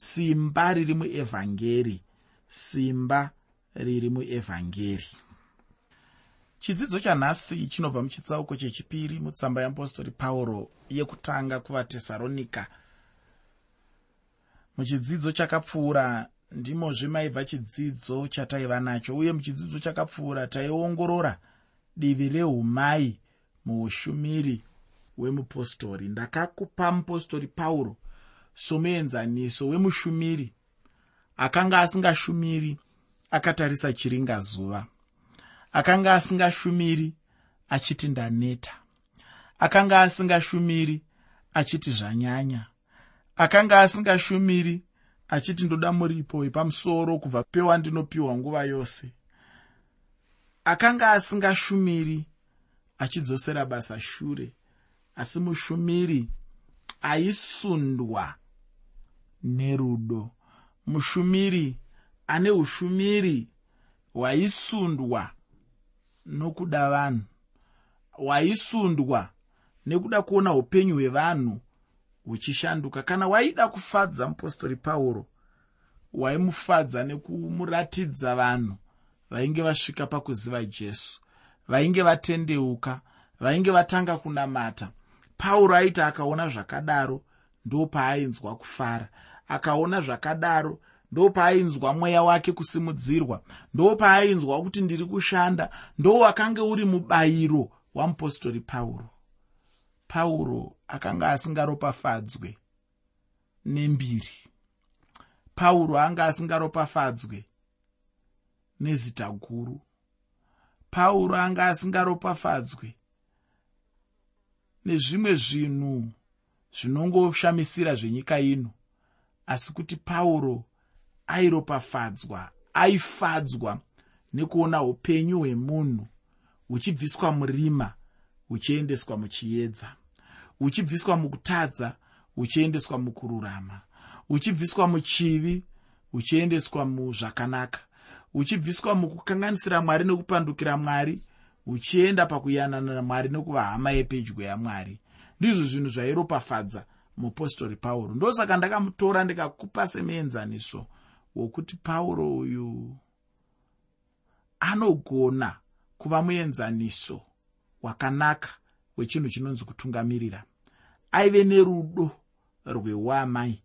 simba riri muevhangeri. Simba riri muevhangeri. Chidzidzo chanhasi chinobva muchitsauko chechipiri mutsamba yeapostori pauro yekutanga kuvatesaronika muchidzidzo chakapfuura ndimozve maibva chidzidzo chataiva nacho uye muchidzidzo chakapfuura taiongorora divi reumai muushumiri hwemupostori. Ndakakupa mupostori pauro somuenzaniso wemushumiri akanga asingashumiri akatarisa chiringazuva akanga asingashumiri achiti ndaneta akanga asingashumiri achiti zvanyanya akanga asingashumiri achiti ndoda muripo wepamusoro kubva pewandinopiwa nguva yose akanga asingashumiri achidzosera basa shure asi mushumiri aisundwa nerudo. Mushumiri ane ushumiri hwaisundwa nokuda vanhu. Hwaisundwa nekuda kuona upenyu hwevanhu huchishanduka. Kana waida kufadza mupostori pauro waimufadza nekumuratidza vanhu vainge vasvika pakuziva jesu vainge vatendeuka vainge vatanga kunamata pauro aiti akaona zvakadaro ndo paainzwa kufara. Akaona zvakadaro ndo paainzwa mweya wake kusimudzirwa ndo paainzwa kuti ndiri kushanda ndo wakange uri mubayiro wamupostori pauro. Pauro akanga asingaropafadzwe nembiri. Pauro anga asingaropafadzwe nezita guru. Pauro anga asingaropafadzwe nezvimwe zvinhu zvinongoshamisira zvenyika ino. Asi kuti pauro airopafadzwa aifadzwa nekuona upenyu hwemunhu huchibviswa murima huchiendeswa muchiedza huchibviswa mukutadza huchiendeswa mukururama huchibviswa muchivi huchiendeswa muzvakanaka huchibviswa mukukanganisira mwari nekupandukira mwari huchienda pakuyanana namwari nekuva hama yepedyo yamwari. Ndizvo zvinhu zvairopafadza mupostori pauro. Ndosaka ndakamutora ndikakupa semuenzaniso wokuti pauro uyu anogona kuva muenzaniso wakanaka wechinhu chinonzi kutungamirira. Aive nerudo rweuamai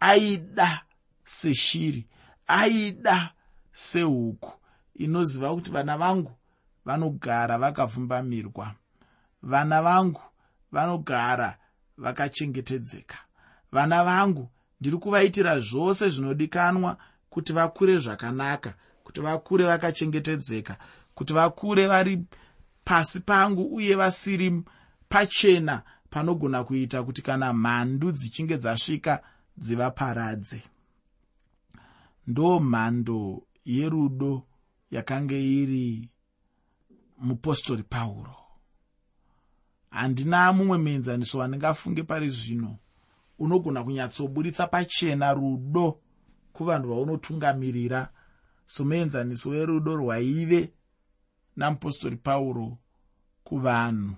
aida seshiri aida sehuku. Inoziva kuti vana vangu vanogara vakapfumbamirwa vana vangu vanogara vakachengetedzeka. Vana vangu ndiri kuvaitira zvose zvinodikanwa kuti vakure zvakanaka kuti vakure vakachengetedzeka kuti vakure vari pasi pangu uye vasiri pachena panogona kuita kuti kana mhandu dzichinge dzasvika dzivaparadze. Ndo mhando yerudo yakanga iri mupostori pauro. Handina mumwe muenzaniso wandingafunge pari zvino. Unogona kunyatsoburitsa pachena rudo kuvanhu vaunotungamirira. Somuenzaniso werudo rwaive namupostori pauro kuvanhu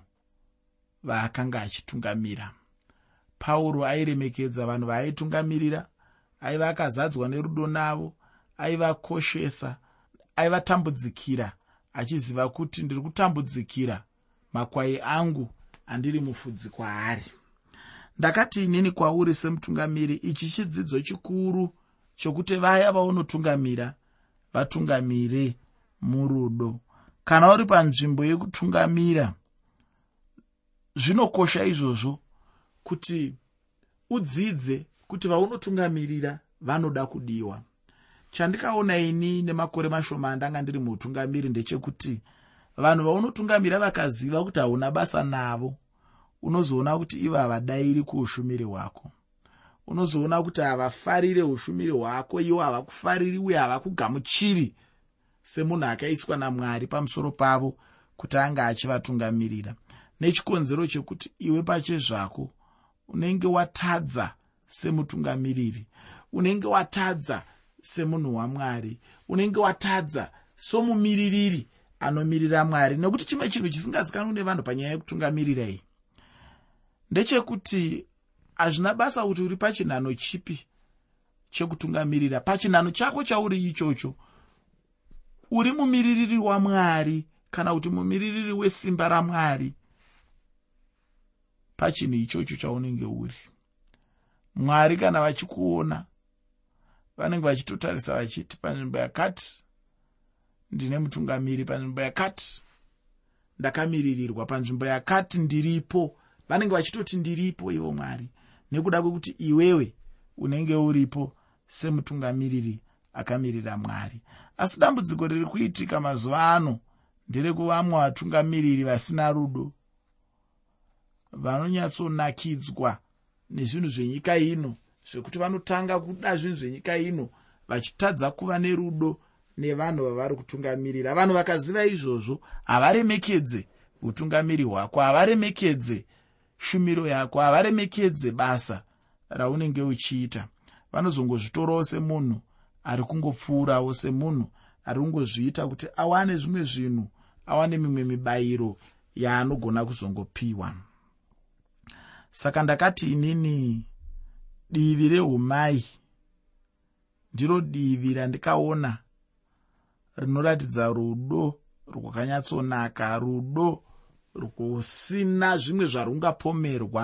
vaakanga achitungamira. Pauro airemekedza vanhu vaaitungamirira aiva akazadzwa nerudo navo aivakoshesa aivatambudzikira achiziva kuti ndiri kutambudzikira. Makwai angu andiri mufudzi kwaari. Ndakati inini kwauri semutungamiri ichi chidzidzo chikuru chokuti vaya vaunotungamira vatungamire murudo. Kana uri panzvimbo yekutungamira zvinokosha izvozvo kuti udzidze kuti vaunotungamirira vanoda kudiwa chandikaona ini nemakore mashoma andanga ndiri muutungamiri ndechekuti vanhu vaunotungamira vakaziva kuti hauna basa navo. Unozoona kuti ivo havadayiri kuushumiri hwako. Unozoona kuti havafarire ushumiri hwako ivo havakufariri uye havakugamuchiri semunhu akaiswa namwari pamusoro pavo kuti anga achivatungamirira. Nechikonzero chekuti iwe pachezvako unenge watadza semutungamiriri unenge watadza semunhu wamwari unenge watadza somumiririri anomirira mwari. Nekuti chimwe chinhu chisingazikanwi nevanhu panyaya yekutungamirira iyi ndechekuti hazvina basa kuti uri pachinhano chipi chekutungamirira. Pachinhano chako chauri ichocho uri mumiririri wamwari kana kuti mumiririri wesimba ramwari pachinhu ichocho chaunenge uri. Mwari kana vachikuona vanenge vachitotarisa vachiti panzvimbo yakati ndine mutungamiri panzvimbo yakati ndakamiririrwa panzvimbo yakati ndiripo. Vanenge vachitoti ndiripo ivo mwari nekuda kwekuti iwewe unenge uripo semutungamiriri akamirira mwari. Asi dambudziko riri kuitika mazuva ano nderekuvamwe vatungamiriri vasina rudo. Vanonyatsonakidzwa nezvinhu zvenyika ino zvekuti vanotanga kuda zvinhu zvenyika ino vachitadza kuva nerudo nevanhu vavari kutungamirira. Vanhu vakaziva izvozvo havaremekedze utungamiri hwako havaremekedze shumiro yako havaremekedze basa raunenge uchiita. Vanozongozvitorawo semunhu ari kungopfuurawo semunhu ari kungozviita kuti awane zvimwe zvinhu awane mimwe mibayiro yaanogona kuzongopiwa. Saka ndakati inini divi reumai ndiro divi randikaona rinoratidza rudo rwakanyatsonaka rudo rwusina zvimwe zvarungapomerwa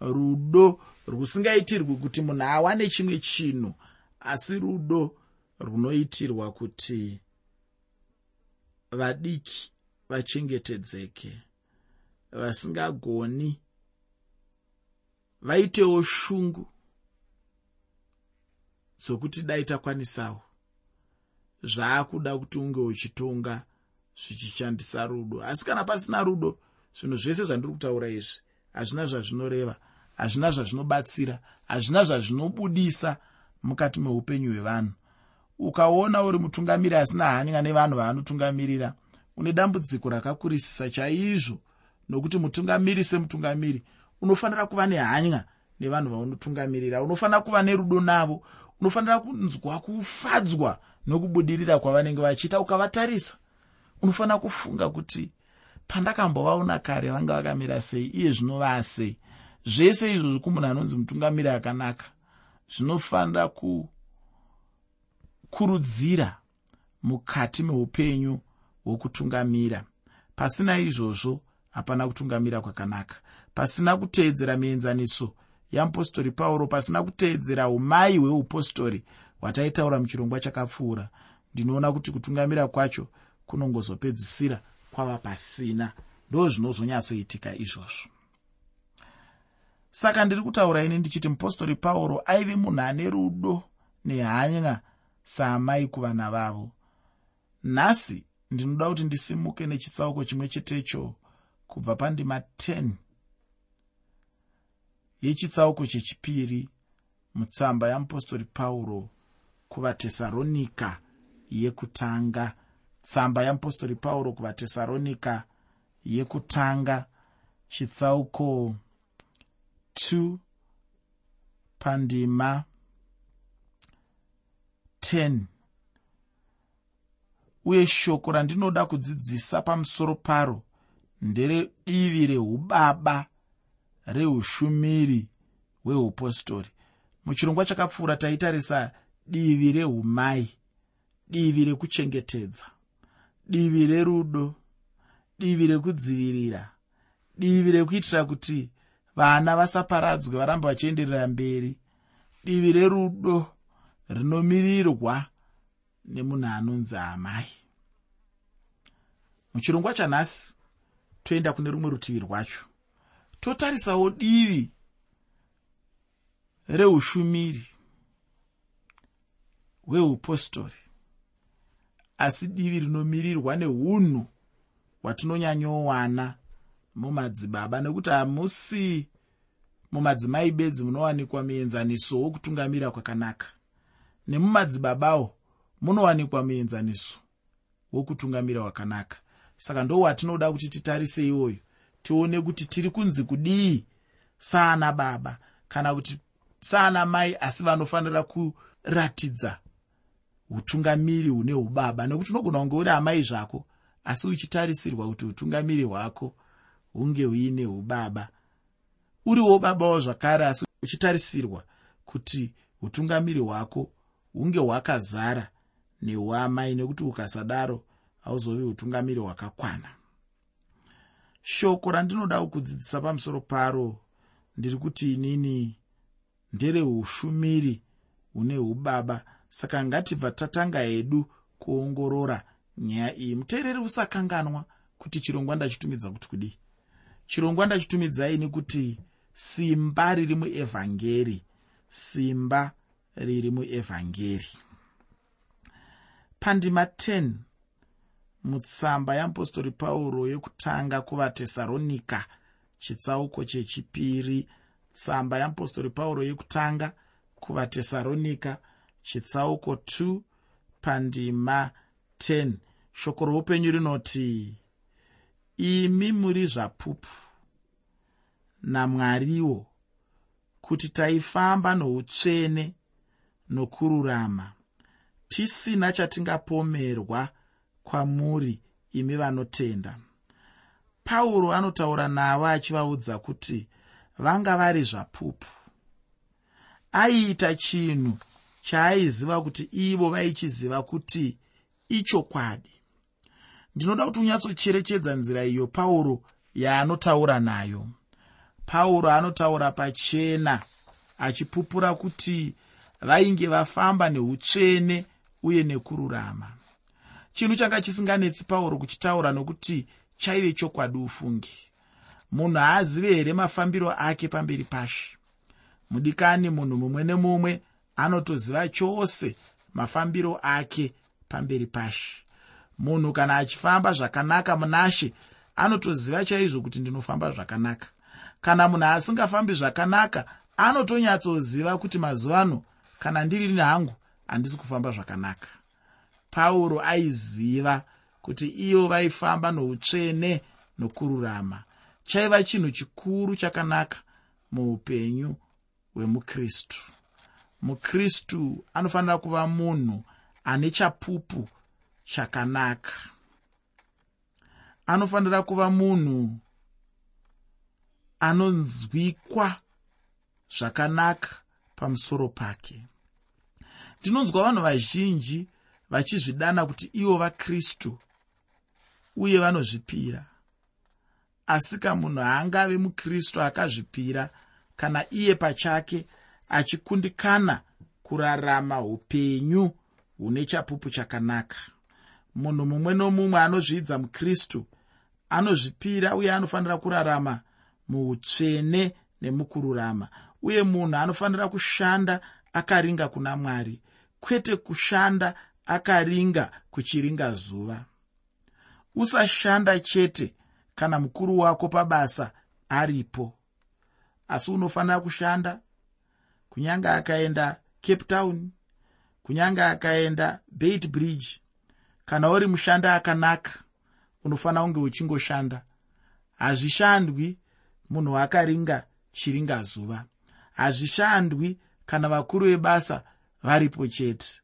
rudo rwusingaitirwi kuti munhu awane chimwe chinhu asi rudo runoitirwa kuti vadiki vachengetedzeke vasingagoni. Vaitewo shungu dzokuti dai takwanisawo. Zvaakuda kuti unge uchitonga zvichishandisa rudo. Asi kana pasina rudo zvinhu zvese zvandiri kutaura izvi hazvina zvazvinoreva hazvina zvazvinobatsira hazvina zvazvinobudisa mukati meupenyu hwevanhu. Ukaona uri mutungamiri asina hanya nevanhu vaanotungamirira une dambudziko rakakurisisa chaizvo nokuti mutungamiri semutungamiri unofanira kuva nehanya nevanhu vaunotungamirira unofanira kuva nerudo navo unofanira kunzwa kufadzwa nokubudirira kwavanenge vachiita ukavatarisa. Unofanira kufunga kuti pandakambovaona kare vanga vakamira sei iye zvino vasei zvese izvozvi kumunhu anonzi mutungamiri akanaka. Zvinofanira kukurudzira mukati meupenyu hwokutungamira pasina izvozvo hapana kutungamira kwakanaka. Pasina kuteedzera mienzaniso yeapostori pauro pasina kuteedzera umai hweupostori hwataitaura muchirongwa chakapfuura. Ndinoona kuti kutungamira kwacho kunongozopedzisira kwava pasina. Ndo zvinozonyatsoitika izvozvo. Saka ndiri kutaura ini ndichiti mupostori pauro aive munhu ane rudo nehanya saamai kuvana vavo. Nhasi ndinoda kuti ndisimuke nechitsauko chimwe chetecho kubva pandima 10 yechitsauko chechipiri mutsamba yamupostori pauro kuvatesaronika yekutanga. Tsamba yamupostori pauro kuvatesaronika yekutanga. Chitsauko 2 pandima 10 uye shoko randinoda kudzidzisa pamusoro paro nderedivi reubaba reushumiri hweupostori muchirongwa chakapfuura taitarisa divi reumai divi rekuchengetedza divi rerudo divi rekudzivirira divi rekuitira kuti vana vasaparadzwe varambe vachienderera mberi divi rerudo rinomirirwa nemunhu anonzi amai. Muchirongwa chanhasi toenda kune rumwe rutivi rwacho totarisawo divi reushumiri hweupostori asi divi rinomirirwa neunhu hwatinonyanyowana mumadzibaba nekuti hamusi mumadzimai bedzi munowanikwa muenzaniso wokutungamira kwakanaka. Nemumadzibabawo munowanikwa muenzaniso wokutungamira kwakanaka. Saka ndo watinoda kuti titarise iwoyo tione kuti tiri kunzi kudii saana baba kana kuti saana mai asi vanofanira kuratidza utungamiri hune ubaba nekuti unogona kunge uri amai zvako asi uchitarisirwa kuti utungamiri hwako hunge huine ubaba uriwo babawo zvakare asi uchitarisirwa kuti utungamiri hwako hunge hwakazara neuamai nekuti ukasadaro hauzovi utungamiri hwakakwana shoko randinoda kukudzidzisa pamusoro paro ndiri kuti inini ndereushumiri hune ubaba saka ngatibva tatanga hedu kuongorora nyaya iyi. Muteereri usakanganwa kuti chirongwa ndachitumidza kuti kudii? Chirongwa ndachitumidzai kuti simba riri muevhangeri. Simba riri muevhangeri. Pandima 10 mutsamba yeapostori pauro yekutanga kuvatesaronika chitsauko chechipiri. Tsamba yeapostori pauro yekutanga kuvatesaronika chitsauko 2 pandima 10 shoko roupenyu rinoti imi muri zvapupu namwariwo kuti taifamba noutsvene nokururama. Tisina chatingapomerwa kwamuri imi vanotenda. Pauro anotaura navo achivaudza kuti vanga vari zvapupu. Aiita chinhu chaaiziva kuti ivo vaichiziva kuti ichokwadi ndinoda kuti unyatsocherechedza nzira iyo pauro yaanotaura nayo. Pauro anotaura pachena achipupura kuti vainge vafamba neutsvene uye nekururama chinhu changa chisinganetsi pauro kuchitaura nokuti chaive chokwadi ufungi. Munhu haazive here mafambiro ake pamberi pashe? Mudikani munhu mumwe nemumwe anotoziva chose mafambiro ake pamberi pashe. Munhu kana achifamba zvakanaka munashe anotoziva chaizvo kuti ndinofamba zvakanaka. Kana munhu asingafambi zvakanaka anotonyatsoziva kuti mazuva ano kana ndiri hangu handisi kufamba zvakanaka pauro aiziva kuti ivo vaifamba noutsvene nokururama. Chaiva chinhu chikuru chakanaka muupenyu hwemukristu. Mukristu anofanira kuva munhu ane chapupu chakanaka. Anofanira kuva munhu anonzwikwa zvakanaka pamusoro pake. Ndinonzwa vanhu vazhinji vachizvidana kuti ivo vakristu uye vanozvipira. Asi kamunhu haangave mukristu akazvipira kana iye pachake achikundikana kurarama upenyu hune chapupu chakanaka. Munhu mumwe nomumwe anozvidza mukristu anozvipira uye anofanira kurarama muutsvene nemukururama. Uye munhu anofanira kushanda akaringa kuna mwari kwete kushanda akaringa kuchiringa zuva. Usashanda chete kana mukuru wako pabasa aripo. Asi unofanira kushanda kunyange akaenda cape town kunyange akaenda bait bridge. Kana uri mushanda akanaka unofanira kunge uchingoshanda. Hazvishandwi munhu akaringa chiringa zuva. Hazvishandwi kana vakuru vebasa varipo chete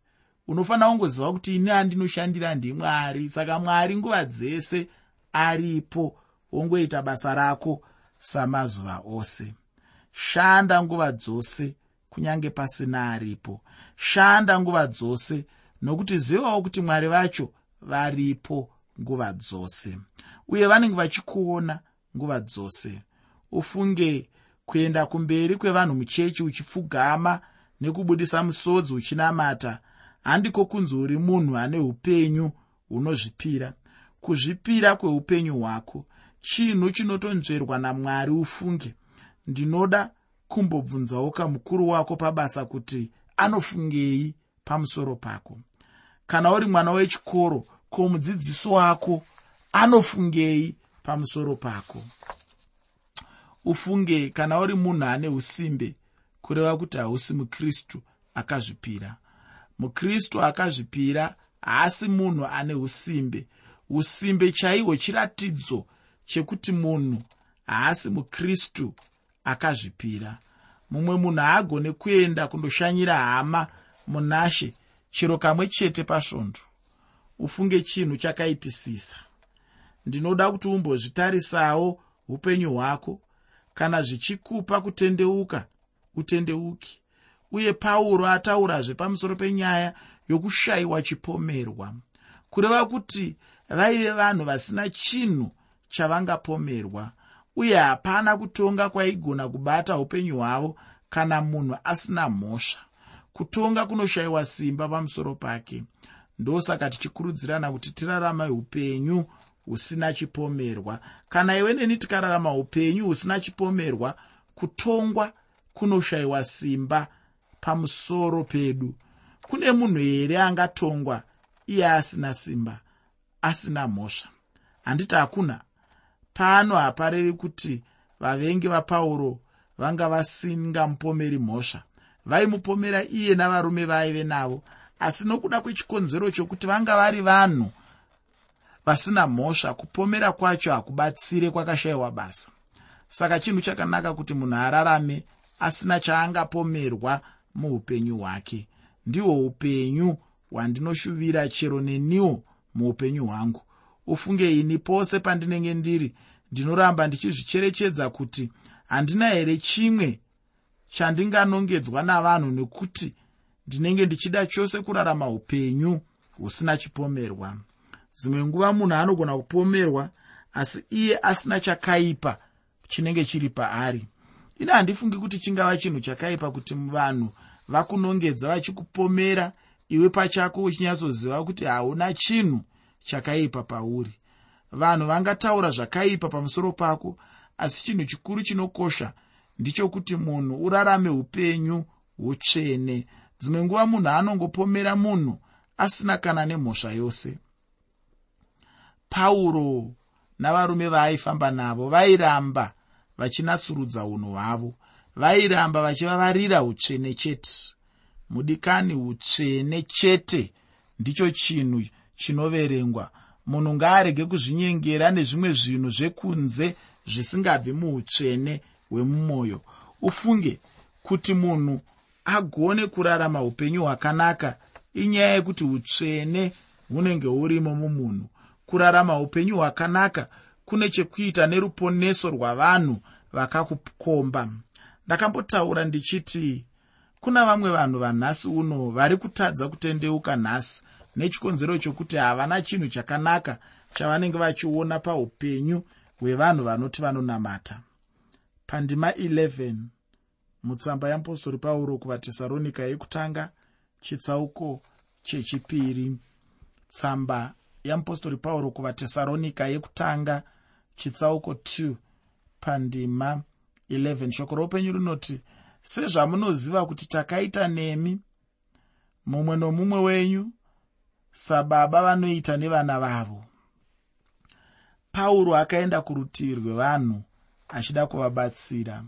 unofanira kungoziva kuti ini handinoshandira ndimwari saka mwari nguva dzese aripo wongoita basa rako samazuva ose. Shanda nguva dzose kunyange pasina aripo. Shanda nguva dzose nokuti zivawo kuti mwari vacho varipo nguva dzose. Uye vanenge vachikuona nguva dzose. Ufunge kuenda kumberi kwevanhu muchechi uchipfugama nekubudisa musodzi uchinamata handiko kunzi uri munhu ane upenyu hunozvipira. Kuzvipira kweupenyu hwako chinhu chinotonzverwa namwari ufunge. Ndinoda kumbobvunzawo kamukuru wako pabasa kuti anofungei pamusoro pako. Kana uri mwana wechikoro ko mudzidzisi wako anofungei pamusoro pako. Ufunge kana uri munhu ane usimbe kureva kuti hausi mukristu akazvipira mukristu akazvipira haasi munhu ane usimbe. Usimbe chaihwo chiratidzo chekuti munhu haasi mukristu akazvipira. Mumwe munhu haagone kuenda kundoshanyira hama munashe chiro kamwe chete pasvondo ufunge chinhu chakaipisisa. Ndinoda kuti umbozvitarisawo upenyu hwako. Kana zvichikupa kutendeuka utendeuki uye pauro ataurazve pamusoro penyaya yokushayiwa chipomerwa. Kureva kuti vaive vanhu vasina chinhu chavangapomerwa uye hapana kutonga kwaigona kubata upenyu hwavo kana munhu asina mhosva. Kutonga kunoshayiwa simba pamusoro pake. Ndosaka tichikurudzirana kuti tirarama upenyu husina chipomerwa. Kana iwe neni tikararama upenyu husina chipomerwa kutongwa kunoshayiwa simba pamusoro pedu. Kune munhu here angatongwa? Iye asina simba asina mhosva. Handiti hakuna. Pano haparevi kuti vavengi vapauro vanga vasingamupomeri mhosva. Vaimupomera iye navarume vaive navo. Asi nokuda kwechikonzero chokuti vanga vari vanhu vasina mhosva kupomera kwacho hakubatsire kwakashayiwa basa. Saka chinhu chakanaka kuti munhu ararame asina chaangapomerwa muupenyu hwake. Ndihwo upenyu hwandinoshuvira chero neniwo muupenyu hwangu. Ufunge ini pose pandinenge ndiri. Ndinoramba ndichizvicherechedza kuti handina here chimwe chandinganongedzwa navanhu nekuti ndinenge ndichida chose kurarama upenyu husina chipomerwa. Dzimwe nguva munhu anogona kupomerwa asi iye asina chakaipa chinenge chiri paari. Ine handifungi kuti chingava chinhu chakaipa kuti vanhu vakunongedza vachikupomera iwe pachako uchinyatsoziva kuti hauna chinhu chakaipa pauri. Vanhu vangataura zvakaipa pamusoro pako asi chinhu chikuru chinokosha ndichokuti munhu urarame upenyu hutsvene. Dzimwe nguva munhu anongopomera munhu asina kana nemhosva yose. Pauro navarume vaaifamba navo vairamba vachinatsurudza unhu hwavo vairamba vachivavarira utsvene chete. Mudikani utsvene chete ndicho chinhu chinoverengwa. Munhu ngaarege kuzvinyengera nezvimwe zvinhu zvekunze zvisingabvi muutsvene hwemumwoyo. Ufunge kuti munhu agone kurarama upenyu hwakanaka inyaya yekuti utsvene hunenge hurimo mumunhu. Kurarama upenyu hwakanaka kune chekuita neruponeso rwavanhu vakakukomba ndakambotaura ndichiti kuna vamwe vanhu vanhasi uno vari kutadza kutendeuka nhasi nechikonzero chokuti havana chinhu chakanaka chavanenge vachiona paupenyu hwevanhu vanoti vanonamata. Pandima 11 mutsamba yeapostori pauro kuvatesaronika yekutanga chitsauko chechipiri. Tsamba yeapostori pauro kuvatesaronika yekutanga chitsauko 2 pandima 11 shoko roupenyu rinoti sezvamunoziva kuti takaita nemi mumwe nomumwe wenyu sababa vanoita nevana vavo. Pauro akaenda kurutivi rwevanhu achida kuvabatsira.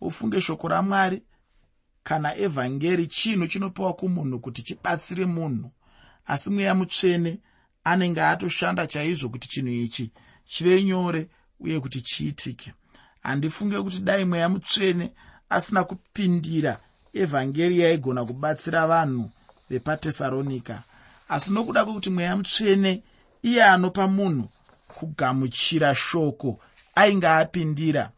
Ufunge shoko ramwari kana evhangeri chinhu chinopiwa kumunhu kuti chibatsire munhu asi mweya mutsvene anenge atoshanda chaizvo kuti chinhu ichi chive nyore uye kuti chiitike handifunge kuti dai mweya mutsvene asina kupindira evhangeri yaigona kubatsira vanhu vepatesaronika. Asi nokuda kwekuti mweya mutsvene iye anopa munhu kugamuchira shoko ainge apindira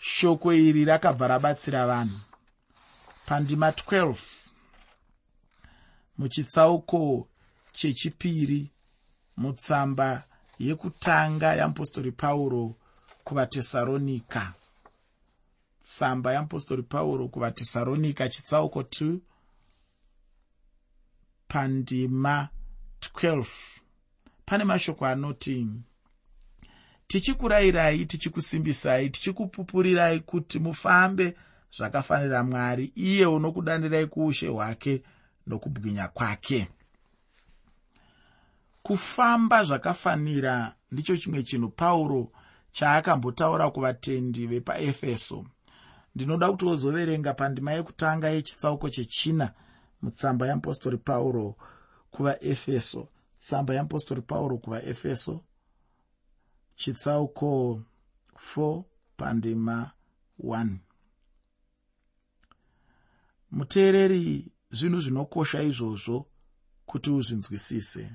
shoko iri rakabva rabatsira vanhu. Pandima 12 muchitsauko chechipiri mutsamba yekutanga yeapostori pauro kuvatesaronika. Tsamba yeapostori pauro kuvatesaronika chitsauko 2 pandima 12 pane mashoko anoti tichikurayirai tichikusimbisai tichikupupurirai kuti mufambe zvakafanira mwari iye unokudanirai kuushe hwake nokubwinya kwake. Kufamba zvakafanira ndicho chimwe chinhu pauro chaakambotaura kuvatendi vepaefeso. Ndinoda kuti wozoverenga pandima yekutanga yechitsauko chechina mutsamba yeapostori pauro kuvaefeso. Tsamba yeapostori pauro kuvaefeso. Chitsauko 4 pandima 1 muteereri zvinhu zvinokosha izvozvo kuti uzvinzwisise.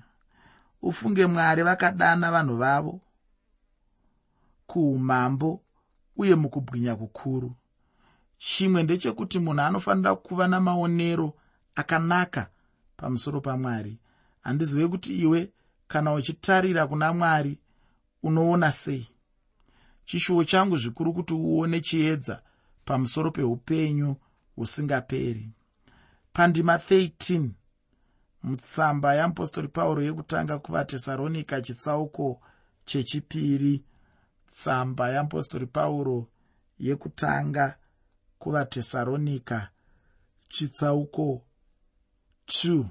Ufunge mwari vakadana vanhu vavo kuumambo uye mukubwinya kukuru. Chimwe ndechekuti munhu anofanira kuva namaonero akanaka pamusoro pamwari. Handizive kuti iwe kana uchitarira kuna mwari unoona sei? Chishuwo changu zvikuru kuti uone chiedza pamusoro peupenyu husingaperi. Pandima 13 mutsamba yeapostori pauro yekutanga kuvatesaronika chitsauko chechipiri tsamba yeapostori pauro yekutanga kuvatesaronika chitsauko 2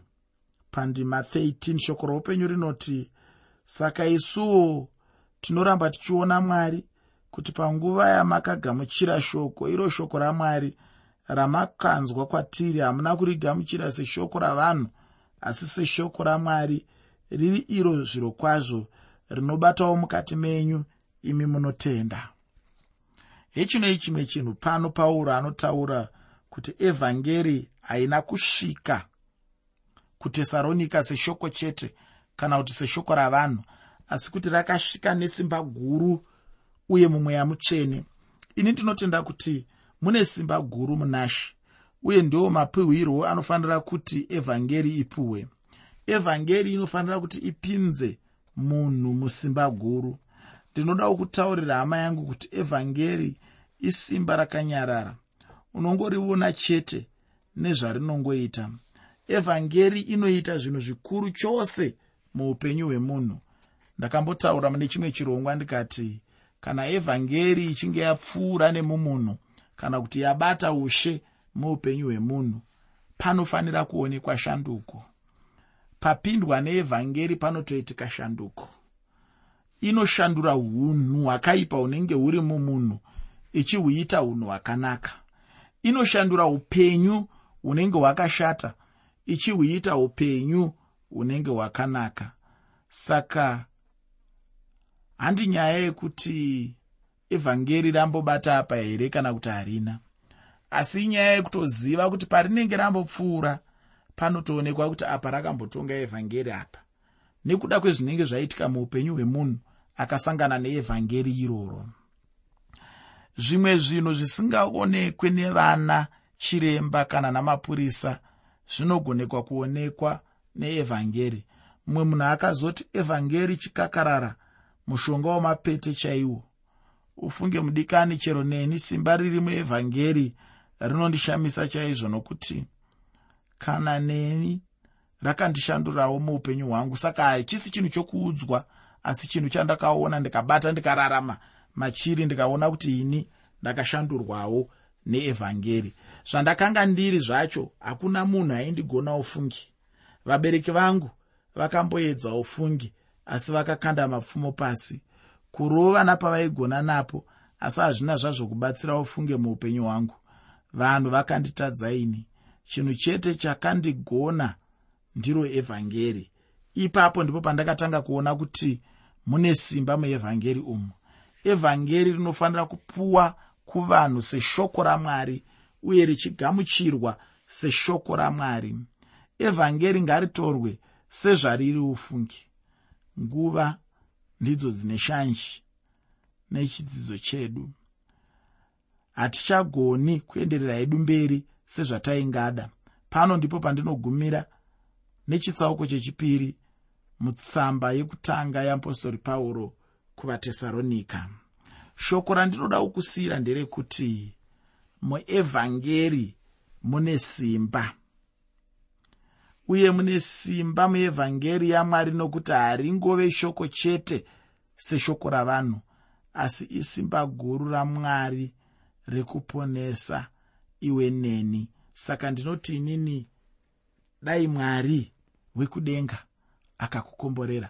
pandima 13 shoko roupenyu rinoti saka isuwo tinoramba tichiona mwari kuti panguva yamakagamuchira shoko iro shoko ramwari ramakanzwa kwatiri. Hamuna kurigamuchira seshoko ravanhu asi seshoko ramwari riri iro zviro kwazvo rinobatawo mukati menyu imi munotenda. Hechinoi chimwe chinhu pano pauro anotaura kuti evhangeri haina kusvika kutesaronika seshoko chete kana kuti seshoko ravanhu asi kuti rakasvika nesimba guru uye mumweya mutsvene. Ini ndinotenda kuti mune simba guru munashi uye ndiwo mapiwirwo anofanira kuti evhangeri ipuhwe. Evhangeri inofanira kuti ipinze munhu musimba guru ndinodawo kutaurira hama yangu kuti evhangeri isimba rakanyarara unongoriona chete nezvarinongoita. Evhangeri inoita zvinhu zvikuru chose muupenyu hwemunhu. Ndakambotaura mune chimwe chirongwa ndikati kana evhangeri ichinge yapfuura nemumunhu kana kuti yabata ushe muupenyu hwemunhu panofanira kuonekwa shanduko. Papindwa neevhangeri panotoitika shanduko inoshandura unhu hwakaipa hunenge huri mumunhu ichihuita unhu hwakanaka. Inoshandura upenyu hunenge hwakashata ichihuita upenyu hunenge hwakanaka. Saka handi nyaya yekuti evhangeri rambobata apa here kana kuti harina? Asi inyaya yekutoziva kuti parinenge rambopfuura panotoonekwa kuti apa rakambotonga evhangeri apa. Nekuda kwezvinenge zvaitika muupenyu hwemunhu akasangana neevhangeri iroro. Zvimwe zvinhu zvisingaonekwe nevana chiremba kana namapurisa zvinogonekwa kuonekwa neevhangeri. Mumwe munhu akazoti evhangeri chikakarara mushonga wamapete chaiwo. Ufunge mudikani chero neni simba riri muevhangeri rinondishamisa chaizvo nokuti kana neni rakandishandurawo muupenyu hwangu saka hachisi chinhu chokuudzwa asi chinhu chandakaona ndikabata ndikararama machiri ndikaona kuti ini ndakashandurwawo neevhangeri. Zvandakanga ndiri zvacho hakuna munhu aindigona ufungi. Vabereki vangu vakamboedza ufungi asi vakakanda mapfumo pasi. Kurova napavaigona napo asi hazvina zvazvo kubatsira ufunge muupenyu hwangu. Vanhu vakanditadzaini chinhu chete chakandigona ndiro evhangeri. Ipapo ndipo pandakatanga kuona kuti mune simba muevhangeri umu. Evhangeri rinofanira kupuwa kuvanhu seshoko ramwari uye richigamuchirwa seshoko ramwari. Evhangeri ngaritorwe sezvariri ufungi. Nguva ndidzo dzine shanji nechidzidzo chedu. Hatichagoni kuenderera hedu mberi sezvataingada. Pano ndipo pandinogumira nechitsauko chechipiri mutsamba yekutanga yeapostori pauro kuvatesaronika shoko randinoda kukusiyira nderekuti muevhangeri mune simba. Uye mune simba muevhangeri yamwari nokuti haringove shoko chete seshoko ravanhu asi isimba guru ramwari rekuponesa iwe neni saka ndinoti inini dai mwari wekudenga akakukomborera